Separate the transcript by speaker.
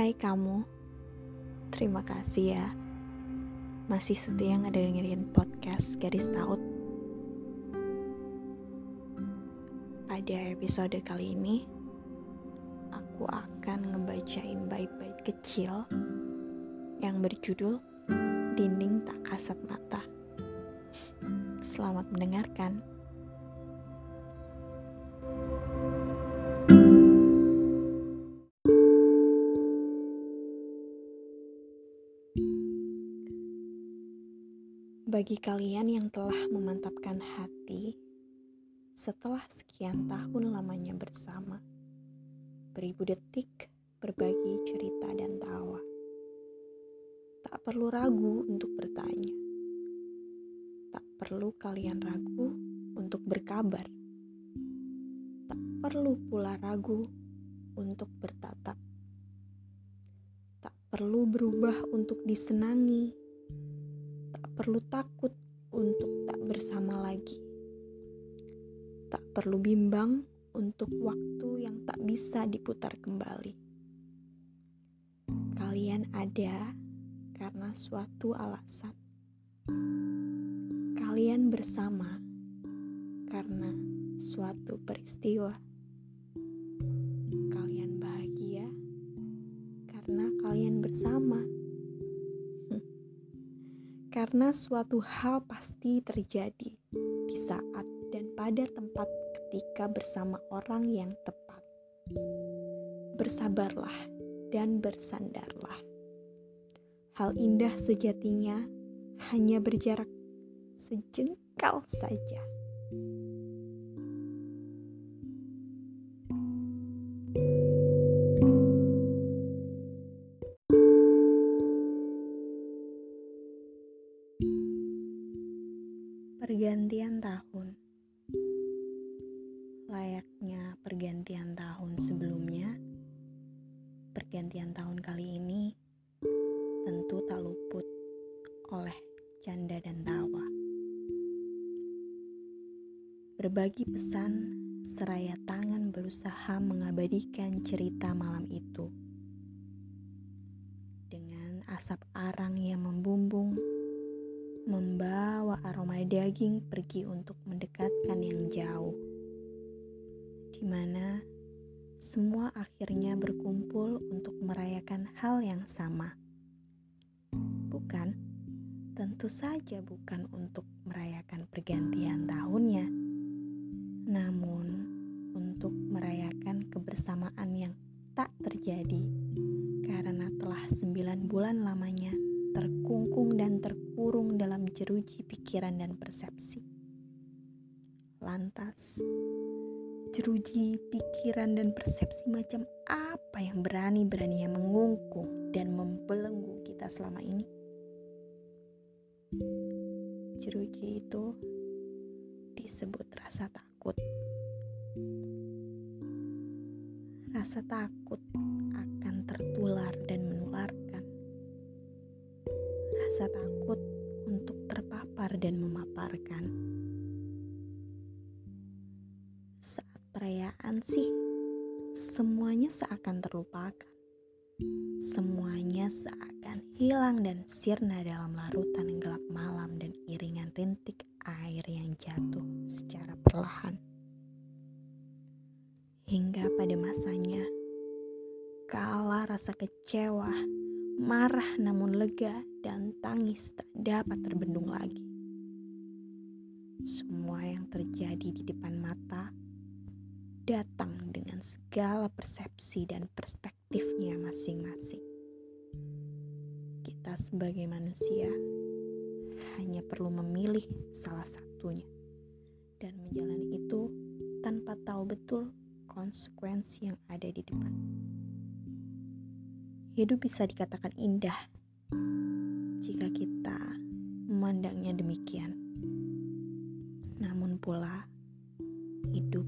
Speaker 1: Hai kamu, terima kasih ya masih setia ngedengerin podcast Garis Taut. Pada episode kali ini, aku akan ngebacain bait-bait kecil yang berjudul Dinding Tak Kasat Mata. Selamat mendengarkan. Bagi kalian yang telah memantapkan hati setelah sekian tahun lamanya bersama, beribu detik berbagi cerita dan tawa. Tak perlu ragu untuk bertanya. Tak perlu kalian ragu untuk berkabar. Tak perlu pula ragu untuk bertatap. Tak perlu berubah untuk disenangi perlu takut untuk tak bersama lagi. Tak perlu bimbang untuk waktu yang tak bisa diputar kembali. Kalian ada karena suatu alasan. Kalian bersama karena suatu peristiwa. Kalian bahagia karena kalian bersama karena suatu hal pasti terjadi di saat dan pada tempat ketika bersama orang yang tepat. Bersabarlah dan bersandarlah. Hal indah sejatinya hanya berjarak sejengkal saja. Pergantian tahun layaknya pergantian tahun sebelumnya, pergantian tahun kali ini tentu tak luput oleh canda dan tawa. Berbagi pesan seraya tangan berusaha mengabadikan cerita malam itu. Dengan asap arang yang membumbung membawa aroma daging pergi untuk mendekatkan yang jauh, di mana semua akhirnya berkumpul untuk merayakan hal yang sama. Bukan, tentu saja bukan untuk merayakan pergantian tahunnya, namun untuk merayakan kebersamaan yang tak terjadi karena telah sembilan bulan lamanya terkungkung dan terkurung dalam jeruji pikiran dan persepsi. Lantas, jeruji pikiran dan persepsi macam apa yang berani-beraninya mengungkung dan membelenggu kita selama ini? Jeruji itu disebut rasa takut. Rasa takut akan rasa takut untuk terpapar dan memaparkan. Saat perayaan sih, semuanya seakan terlupakan. Semuanya seakan hilang dan sirna dalam larutan gelap malam dan iringan rintik air yang jatuh secara perlahan. Hingga pada masanya, kala rasa kecewa marah namun lega, dan tangis tak dapat terbendung lagi. Semua yang terjadi di depan mata datang dengan segala persepsi dan perspektifnya masing-masing. Kita sebagai manusia hanya perlu memilih salah satunya dan menjalani itu tanpa tahu betul konsekuensi yang ada di depan hidup bisa dikatakan indah jika kita memandangnya demikian. Namun pula, hidup